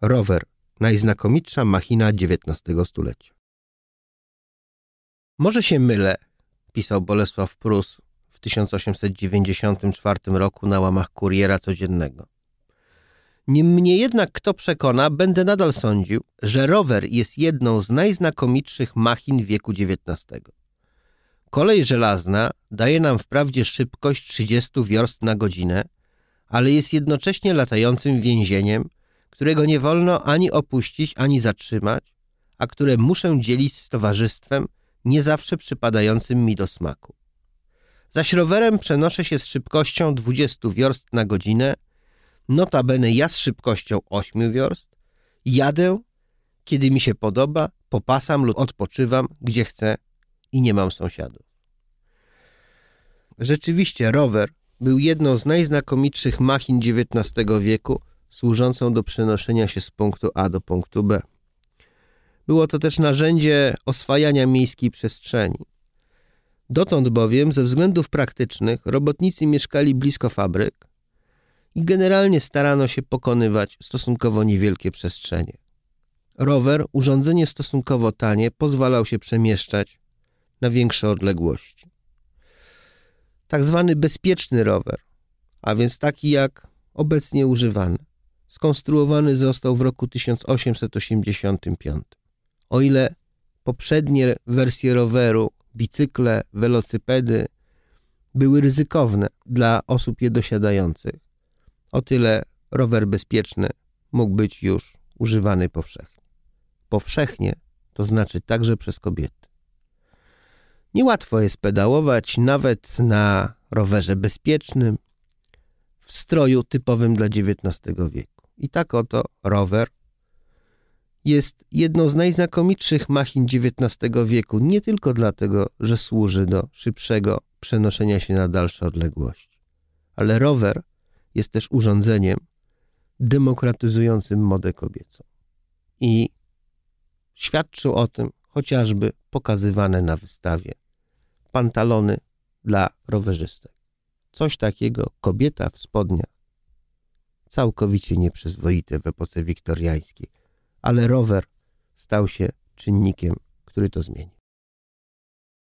Rower, najznakomitsza machina XIX stulecia. Może się mylę, pisał Bolesław Prus w 1894 roku na łamach Kuriera Codziennego. Niemniej jednak kto przekona, będę nadal sądził, że rower jest jedną z najznakomitszych machin wieku XIX. Kolej żelazna daje nam wprawdzie szybkość 30 wiorst na godzinę, ale jest jednocześnie latającym więzieniem, którego nie wolno ani opuścić, ani zatrzymać, a które muszę dzielić z towarzystwem nie zawsze przypadającym mi do smaku. Zaś rowerem przenoszę się z szybkością 20 wiorst na godzinę, notabene ja z szybkością 8 wiorst, jadę, kiedy mi się podoba, popasam lub odpoczywam, gdzie chcę i nie mam sąsiadów. Rzeczywiście rower był jedną z najznakomitszych machin XIX wieku, służącą do przenoszenia się z punktu A do punktu B. Było to też narzędzie oswajania miejskiej przestrzeni. Dotąd bowiem, ze względów praktycznych, robotnicy mieszkali blisko fabryk i generalnie starano się pokonywać stosunkowo niewielkie przestrzenie. Rower, urządzenie stosunkowo tanie, pozwalał się przemieszczać na większe odległości. Tak zwany bezpieczny rower, a więc taki jak obecnie używany, skonstruowany został w roku 1885. O ile poprzednie wersje roweru, bicykle, welocypedy były ryzykowne dla osób je dosiadających, o tyle rower bezpieczny mógł być już używany powszechnie. Powszechnie to znaczy także przez kobiety. Niełatwo jest pedałować nawet na rowerze bezpiecznym, w stroju typowym dla XIX wieku. I tak oto rower jest jedną z najznakomitszych machin XIX wieku, nie tylko dlatego, że służy do szybszego przenoszenia się na dalsze odległości, ale rower jest też urządzeniem demokratyzującym modę kobiecą. I świadczył o tym chociażby pokazywane na wystawie pantalony dla rowerzystek. Coś takiego kobieta w spodniach. Całkowicie nieprzyzwoite w epoce wiktoriańskiej, ale rower stał się czynnikiem, który to zmienił.